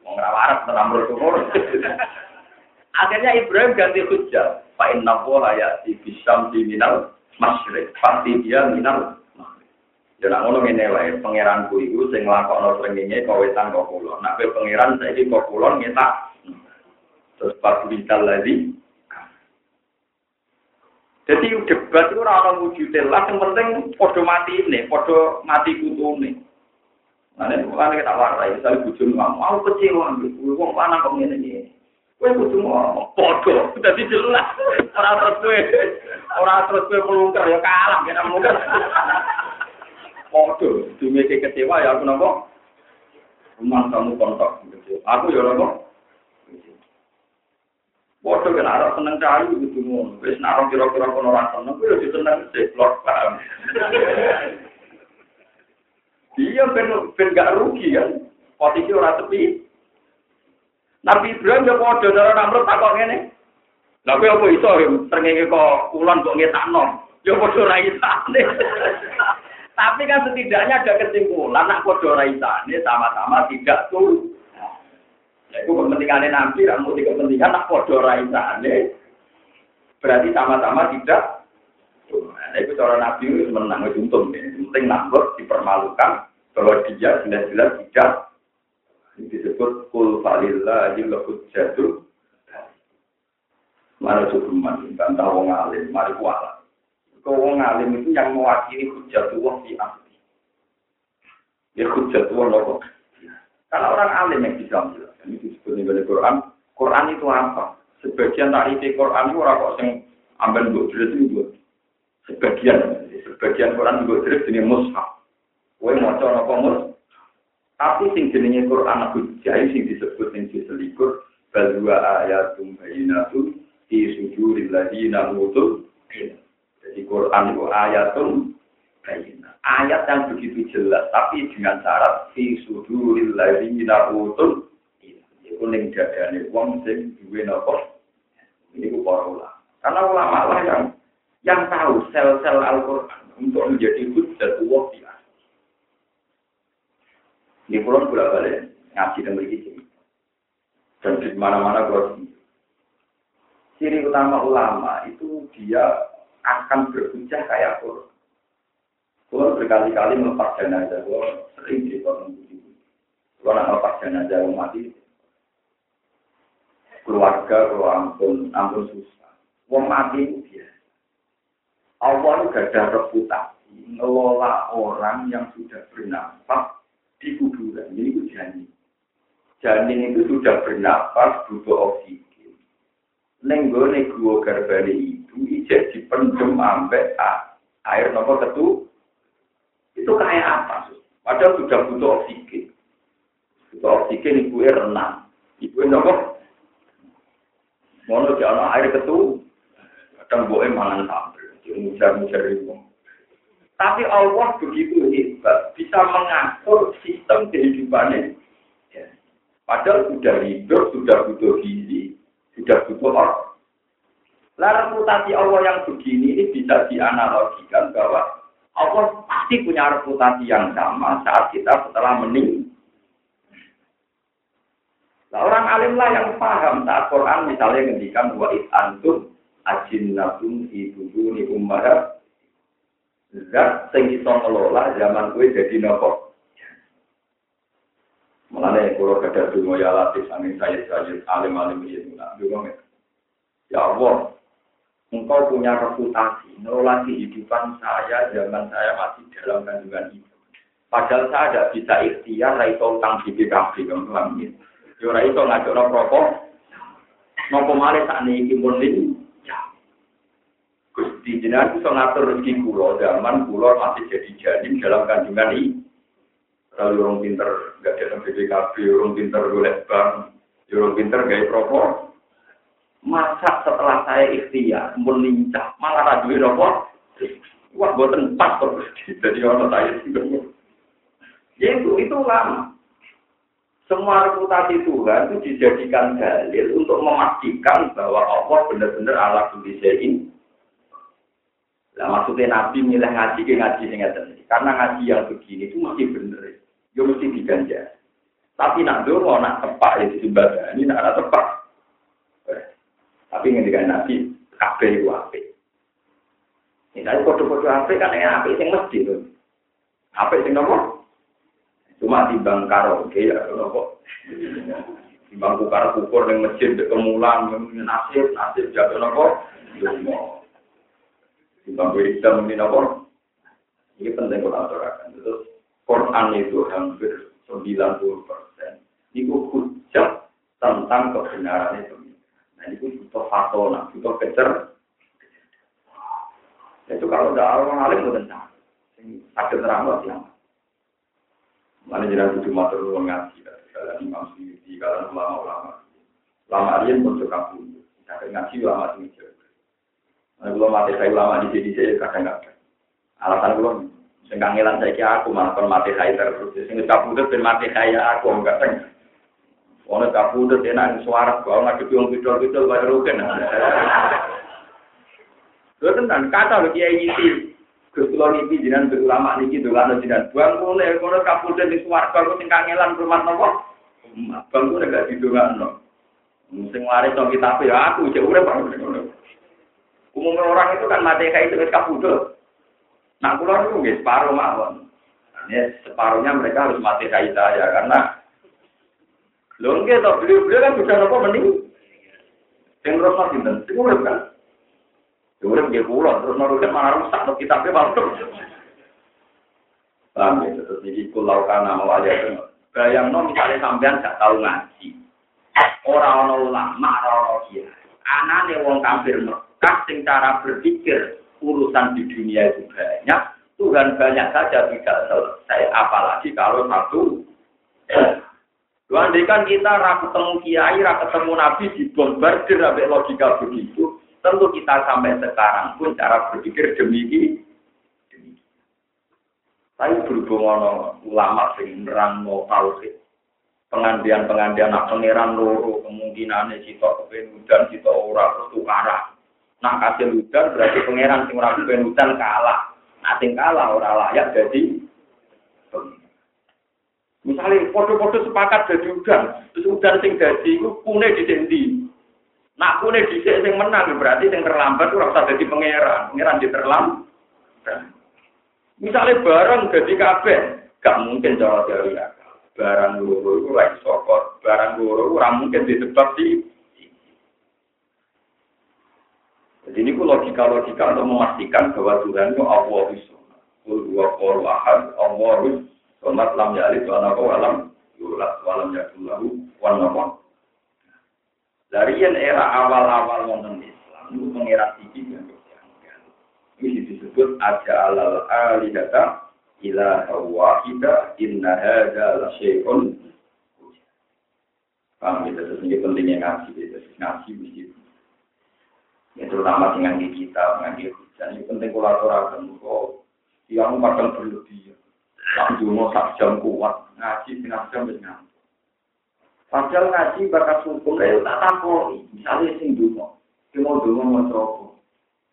Wong ora waras tenang Akhirnya Ibrahim ganti hujjah. Fa inna Allah ya'ti bisyamsi minal masyrik. Pasti dia minal Ya nak ngono ngene wae, pangeranku iku sing nglakokno srengenge kowe wetan kula. Nek kowe pangeran saiki kok kula ngetak. Terus pas vital lagi. Jadi debat itu ora ono wujude lah, yang penting padha mati ini, padha mati kutune. Nah, ini bukan kita warai, misalnya bujum ngomong, mau kecewa, wong mana kok ngene iki. Kowe kudu ngomong padha, dadi jelas. Ora terus kowe, ora terus kowe melungker ya kalah, kena melungker. Podo, dumeke kecewa ya aku nopo. Rumah kamu kontak Aku ya nopo. Podo kan arah seneng cari gitu ngono. Wis nak kira-kira kono ora seneng, kuwi yo seneng sih, blok paham. (laughs) Iya ben ben gak rugi kan. Posisi ora tepi. Nabi Ibrahim yo padha cara namrut takok ngene. Lah kowe apa iso srengenge kok kulon kok ngetakno? Yo padha ra isane. (laughs) Tapi kan setidaknya ada kesimpulan, nak kodo raisane sama-sama tidak tuh. Itu kepentingannya nabi, kamu di kepentingan nak kodo raisane. Berarti sama-sama tidak. Nah, itu cara nabi itu menang, untung. Penting nambah dipermalukan bahwa dia jelas-jelas tidak. Ini disebut kul falillah lahud jatuh. Mana cukup mandi, bantah wong alim, mari kualat. Kau alim itu yang mewakili hujatullah di asli. Ya hujatullah loh. Karena orang alim yang bisa menjelaskan ini disebut di Quran. Quran itu apa? Sebagian tarifi Quran itu orang kok yang ambil buat jelas itu Sebagian, sebagian Quran buat jelas ini mushaf. Kue mau coba apa? Tapi sing jenenge Quran hujah sing disebut yang diselikur balwa ayatum bayinatun di sujuril ladina mutul jadi Quran itu ayatun Ayat yang begitu jelas, tapi dengan syarat fi suduril ladzina utul iku ning dadane wong sing duwe napa. Ini ku para ulama. Karena ulama lah yang yang tahu sel-sel Al-Qur'an untuk menjadi hujjah Allah di Ini pulang bolak balik ngaji dan begitu. Dan di mana-mana kalau ciri utama ulama itu dia akan berhujah kayak Quran. Quran berkali-kali melepas jenazah, Quran sering di begitu. Quran nak melepas jenazah mati, keluarga kalau ampun, ampun susah. Wong mati itu. Allah itu gak ada reputasi ngelola orang yang sudah bernafas di kuburan. Ini itu janin. Janin itu sudah bernafas butuh oksigen. Nenggone gua garbane itu ijek dipendem ambek air nopo ketu itu kayak apa? Padahal sudah butuh oksigen. Butuh oksigen ibu renang. Ibu nopo? Mau di air ketu. Kadang boe mangan sambel mujar-mujar itu tapi Allah begitu hebat bisa mengatur sistem kehidupannya. Ya. padahal sudah hidup sudah butuh gizi sudah butuh orang Lah reputasi Allah yang begini ini bisa dianalogikan bahwa Allah pasti punya reputasi yang sama saat kita setelah meninggal. Nah, orang alim lah yang paham saat Quran misalnya ngendikan bahwa it antum ajinnatun ibu ni umara zat sing iso ngelola zaman kue jadi nopo. Mulane kalau kada dungo ya latih angin saya saja alim alim itu nak Ya Allah, engkau punya reputasi, ngelola kehidupan saya zaman saya masih dalam kandungan ibu. Padahal saya tidak bisa ikhtiar, raito utang di BKB, kamu paham ya? Raito ngajak no rokok, nopo malih saat ini kimpun ya. Gusti jenengan bisa ngatur rezeki kulo zaman kulo masih jadi janin dalam kandungan ini. Kalau orang pinter nggak dalam BPKB, orang pinter golek bank, orang pinter gaya rokok, Masa setelah saya ikhtiar, melincah, malah rajui nopo. Wah, buatan pas terus. Jadi orang saya. Ya itu, itu lama. Semua reputasi Tuhan itu dijadikan dalil untuk memastikan bahwa Allah benar-benar Allah ini. Nah, maksudnya Nabi milih ngaji ke ngaji ini. Karena ngaji yang begini itu masih benar. Ya mesti diganja. Tapi nak dulu nak tepak ya disembah ini nak tepak Tapi ngendikan Nabi kabeh iku apik. Misalnya kode-kode apik kan yang apik sing mesti to. Apik sing nopo? Cuma timbang karaoke ya nopo. Timbang kukar kukur ning masjid dek kemulan nasib nasib jatuh nopo. Timbang hitam ini nopo. Ini penting kalau aturakan. Terus Quran itu hampir 90 persen. Itu hujat tentang kebenaran itu. Nah itu butuh fatona, butuh kecer. Itu kalau ada orang alim itu tentang. Ada terang yang Mana jelas itu matur nuwun ngaji, kalian Imam Suyuti, kalian ulama-ulama. Lama alien pun suka pun. Tapi ngaji ulama sing jauh. Nah, belum mati saya ulama di sini saya kadang-kadang. Alasan belum. Sing kangelan saya aku malah kon mati saya terus. Sing kabudut ben mati saya aku enggak teng. Ono kabudut enak suara kok nggak dibiung pidol-pidol kaya rugen. Lho tenan kata lho kiai iki. Gus kula niki jenengan ulama niki dolano jenengan. Buang ngene kono kabudut di swarga kok sing kangelan rumah napa? Bang kok gak didongakno. Sing waris to kitab ya aku cek urip. Umumnya orang itu kan mati kayak itu kabudut. Nah, pulau itu nggak separuh mawon. Ini separuhnya mereka harus mati kayak saya karena lo nggak tau beliau-beliau kan bisa nopo mending. Yang terus dan sing kan. Urip nggih pulau terus kan malah rusak tuh kitabnya malah Paham ya, terus ini pulau karena mau aja Bayang no misalnya sampean gak tahu ngaji. Orang-orang ulama, orang-orang kiai. Anane wong kafir Mekah sing cara berpikir urusan di dunia itu banyak, Tuhan banyak saja tidak selesai, apalagi kalau satu. Tuhan kan kita rak ketemu kiai, rak ketemu nabi dibombardir sampai logika begitu, tentu kita sampai sekarang pun cara berpikir demikian. Tapi berhubung ulama sing nerang mau tauhid, pengandian-pengandian nak pangeran loro kemungkinannya cita kepen dan cita ora terus. Nah kasih hujan berarti pangeran sing ora ben hujan kalah. Sing kalah ora layak jadi Misalnya foto-foto sepakat jadi hujan, terus hujan sing jadi itu kune di sendi. Nah kune di sing menang berarti sing terlambat ora usah jadi pangeran, pangeran di terlambat. Misalnya barang jadi kabeh, gak mungkin cara teori akal. Barang loro itu lagi sokot, barang loro ora mungkin disebab di Jadi ini logika-logika untuk memastikan bahwa Tuhan itu Allah itu. Kul kol ahad, Allah. Somat lam yalid wa nako walam yulat walam yakulahu wa nako. Dari yang era awal-awal wonten Islam, itu mengira tinggi yang Ini disebut aja alal alihata ila wahida inna hada la syai'un Paham ya, itu pentingnya ngaji, ngaji mesti Ya terutama dengan kita, dengan hujan. Ini penting kolaborasi. Kok yang kadang berlebihan. Sang Juno sak jam kuat, ngaji sinak jam dengan. Padahal ngaji bakal sungguh, ayo tak tampol, misalnya sing Juno. Cuma Juno mau coba.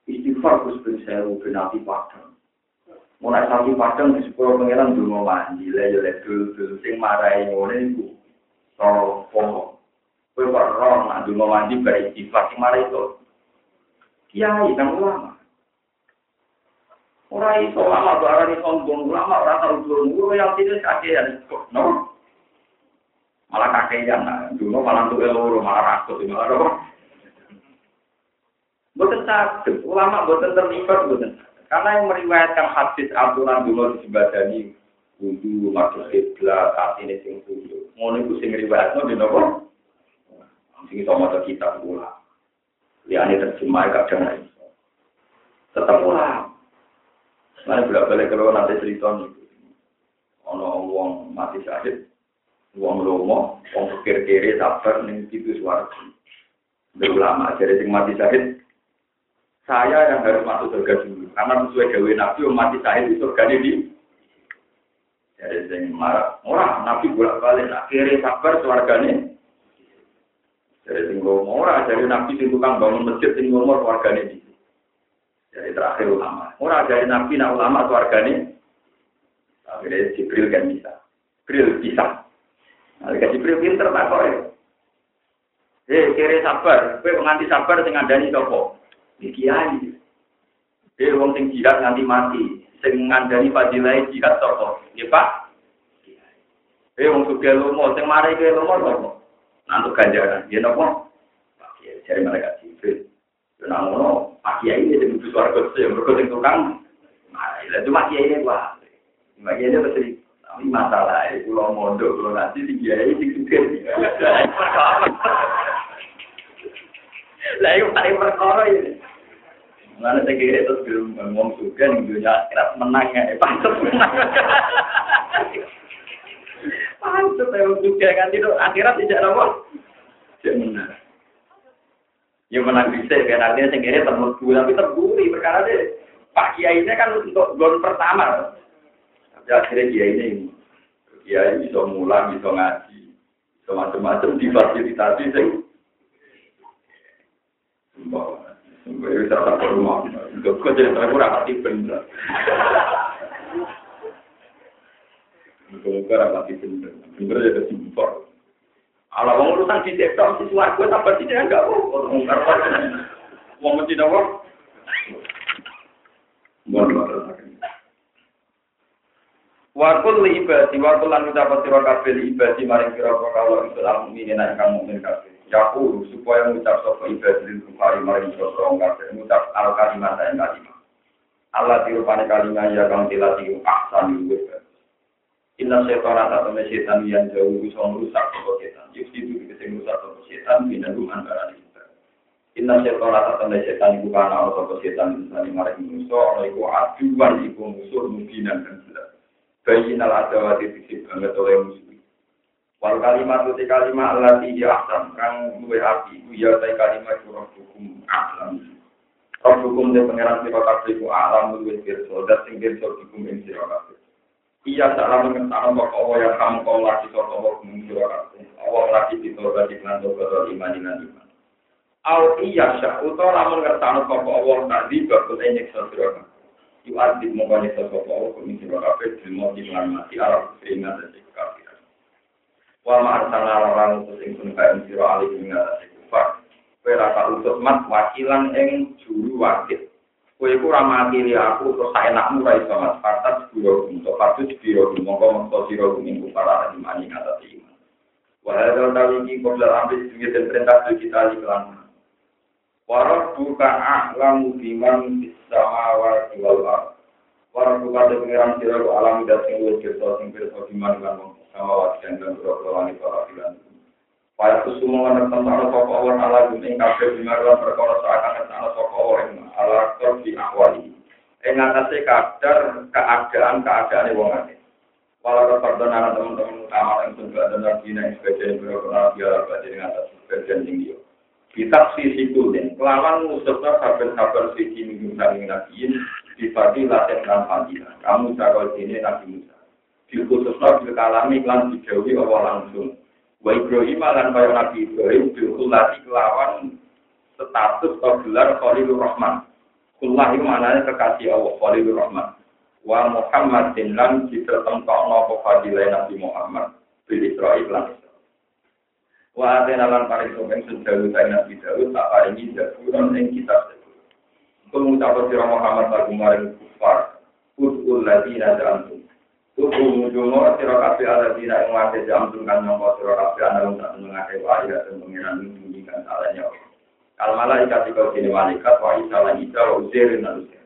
Istighfar terus beri saya rupin nanti padang. Mulai sampai padang di sepuluh pengirang Juno mandi, lele dul-dul, sing marai ngore ibu. Tolong pokok. Kue warong, nah Juno mandi beri istighfar, sing marahin itu. Kiai, nang ulama. Orang itu ulama barang itu sombong, ulama orang tahu dulu, guru yang tidak kakean, no? Malah kakean, dulu malah tuh eloro, malah rakus, malah apa? Bukan sakit, ulama bukan terlibat, bukan. Karena yang meriwayatkan hadis aturan dulu di Badani, wudhu, masuk kiblat, saat ini sing wudhu. Ngono itu sing riwayatnya di nopo. Sing iso maca kitab ulama. liane terjemah kadang. Tetap ulang. Nah, bolak balik kalau nanti cerita nih. Ono wong mati syahid, wong lomo, wong pikir kiri sabar nih itu suara. Ulama jadi sing mati syahid. Saya yang harus masuk surga dulu, karena sesuai gawe nabi, mati syahid itu surga di jadi sing marah, orang nabi bolak balik, akhirnya sabar suarganya Dari sing ora dari nabi sing tukang bangun masjid sing ngomor wargane di. Jadi terakhir ulama. Ora dari nabi nak ulama wargane. Akhirnya Jibril kan bisa. Jibril bisa. Nah, Jibril pinter tak kok ya. Eh, kere sabar, kowe nganti sabar sing ngandani sapa? Iki kiai. Eh, wong sing jihad nganti mati, sing ngandani fadilah jihad sapa? Nggih, Pak. Eh, wong sugih lomo, sing mari ke lomo sapa? Nantuk ganjaran. Ya Kiai, jare mereka jibril. Yo namono, Pak Kiai ini sing kudu swarga sing mergo sing tukang. Nah, itu Pak Kiai wah. Pak Kiai ini pasti tapi masalah itu lo mondok lo nanti di kiai di sini. Lah itu paling perkara ini. Mana saya kira itu belum ngomong juga nih dunia kerap menang ya, pantas menang. Pantas ya juga kan itu akhirat tidak apa? Tidak menang. Ya menang bisa kan artinya saya kira terlalu tapi terburi perkara deh. Pak Kiai ini kan untuk gol pertama. Ya akhirnya dia ini, dia ini bisa mulang, bisa ngaji, bisa macam-macam difasilitasi sing. Sumpah, sumpah itu tak rumah. Enggak kok jadi kurang hati bener. Kurang hati bener. Bener ya sumpah. Urusan di TikTok si suaraku tak pasti dia enggak mau. Wong mesti. Mohon Wakul li ibadi, wakul lan ucapan sira kabeh li ibadi maring sira kalau itu al mukminin nek kamu mukmin kabeh. Yaqulu supaya ngucap sapa ibadi lil kufari maring sira kabeh ngucap al kalimat dan kalimat. Allah dirupane kalimat ya kang tilati ahsan wis. Inna syaitana atau setan yang jauh bisa merusak sapa setan. Yusti itu bisa merusak sapa setan binadum antara kita. Inna syaitana atau setan iku kana sapa setan bisa maring manusa ana iku aduan iku musuh mungkinan kan jelas. bayi nal adawati disip banget oleh musuh. Wal kalimat itu kalimat Allah di ahsan kang luwe api itu ya tay kalimat itu roh hukum alam. Roh hukum dan pengeran siro kabeh itu alam luwe pirso dan sing pirso hukum ing siro kabeh. Iya salah mengenal bahwa Allah yang kamu kau lagi soro Allah kabeh. Allah lagi ditorba di kelan torba iman dengan. Au iya syak utawa lamun ngertano bahwa Allah tadi bakul enyek siro kabeh. Yu'adib mongkoni sosok Allah Kumi siro kafe Dilmo di mati Arab Sehingga dari kafiran Wa ma'arsana larang Utus ing sun kain siro alih Hingga dari kufar Kue rasa utus mat Wakilan ing juru wakil Kue ku ramakili aku Terus saya nakmu rai somat Partat sebiro Untuk partu sebiro Mongko mongko siro arah imani Kata dan perintah Kita di kelan Warab buka a'lamu biman samawati wal ard. Warab buka de pengiran sira ku alam dan sing wis kersa sing pirsa diman lan wong samawati dan langit para filan. Paya kusuma ana tentang sapa Allah ala ing kabeh biman lan perkara seakan sapa Allah ing ala di ahwali. Ing atase kadar keadaan-keadaane wong akeh. Walau perdonan teman-teman utama yang sudah ada nabi yang sebagian berkenal dia berarti dengan atas sebagian tinggi. Kita sisi kulin, kelawan musuhnya sabar-sabar sisi minggu saling nabiin, dibagi latihan dan fadilah. Kamu cakap sini Nabi Musa. Di khususnya dikalami klan dijauhi Allah langsung. Wa Ibrahim lan kaya Nabi Ibrahim dikulati kelawan status atau gelar Khalilur Rahman. Kullah itu maknanya kekasih Allah Khalilur Rahman. Wa Muhammadin lan ditertentokno apa fadilah Nabi Muhammad. Bil Israel lan Wa atena lan paring sopen sejauh saya Nabi Daud tak paringi zaburan ing kitab Zabur. Pengucapan sira Muhammad lagu maring kufar. Udul ladina jantung. Tubuh mujumo sira kabeh aladina ing wate jantung kan nyangka sira kabeh ana wong tak mengake wae dan pengiran meninggikan salahnya. Al malaikat kau kini malaikat wa isa lan isa wa uzirin dan uzir.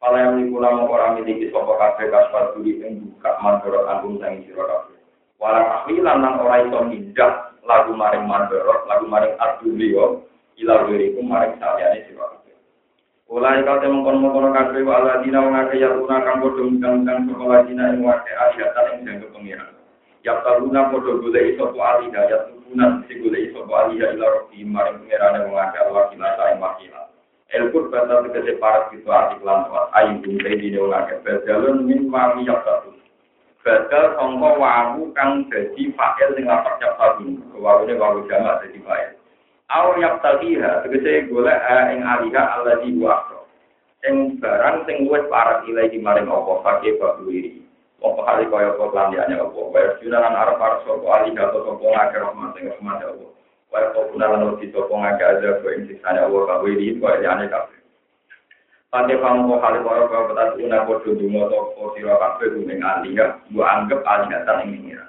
Pala yang mikula mau orang miliki sopo kabeh kasbar duri ing buka mandorot anggung sangi sira kabeh. Walau ahlilan lan ora iso mindah lagu maring mandorot, lagu maring adulio, ila wirikum maring saliyane. Ulai kau temong kono kono kabeh wa ala dina wong akeh ya tuna kang padha undang-undang sekolah dina ing wake alihatan ing jangka pengiran. Ya taluna padha golek iso po aliha ya tuna sing golek iso po aliha ila robi maring pengirane wong akeh Allah kilasa ing wakilah. El kurbata tegese parat itu arti lan ayu bungkai dine wong akeh bedalun min mami ya badal sangka wawu kang dadi fa'il sing lapak cap sabu wawune wawu jamak dadi fa'il aw yaqtadiha tegese golek ing aliha alladhi wa akro ing barang sing wis parek ilahi maring apa pakai babu iri apa kali kaya apa landiane apa wae junalan arep arep sapa aliha atau sapa ngakeh rahmat sing rahmat apa Wa qawna lan uti sapa ngake aja ko ing siksane Allah iki kok jane kabeh. Pate kamu kok hale kaya kaya petat una padha donga to sira kabeh ning aliya, mbok anggap alihatan ing ngira.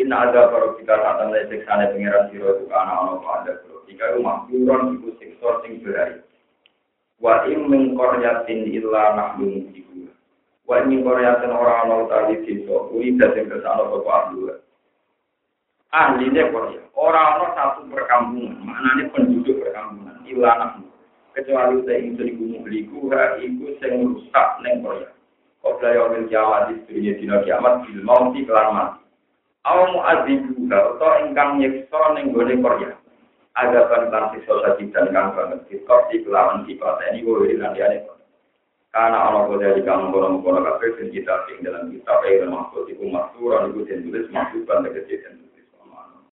Inna ada para kita kata dari siksane pengiran sira itu kana ono pada jika rumah kurang iku siksa sing berai. Wa in min qaryatin illa nahnu mujibu. Wa in min qaryatin ora ono tali desa, kuwi dadi ke sana apa ahli. Ahli ne Korea. Ora ono satu perkampungan, maknane penduduk perkampungan illa nahnu kecuali saya ingin iku muhliku ha iku sing rusak neng Korea. Kobra yaumil kiamat di dunia dina kiamat bil mauti kelan mati. Aw mu'adzibu atau ingkang nyiksa neng gone Korea. Ada kan siksa lagi dan kang banget sikap di kelawan sifat ini gue lan diane. Karena Allah kode di kamu kono kono kafe kita ing dalam kitab yang maksud iku maksuran iku den tulis maksudan tegese den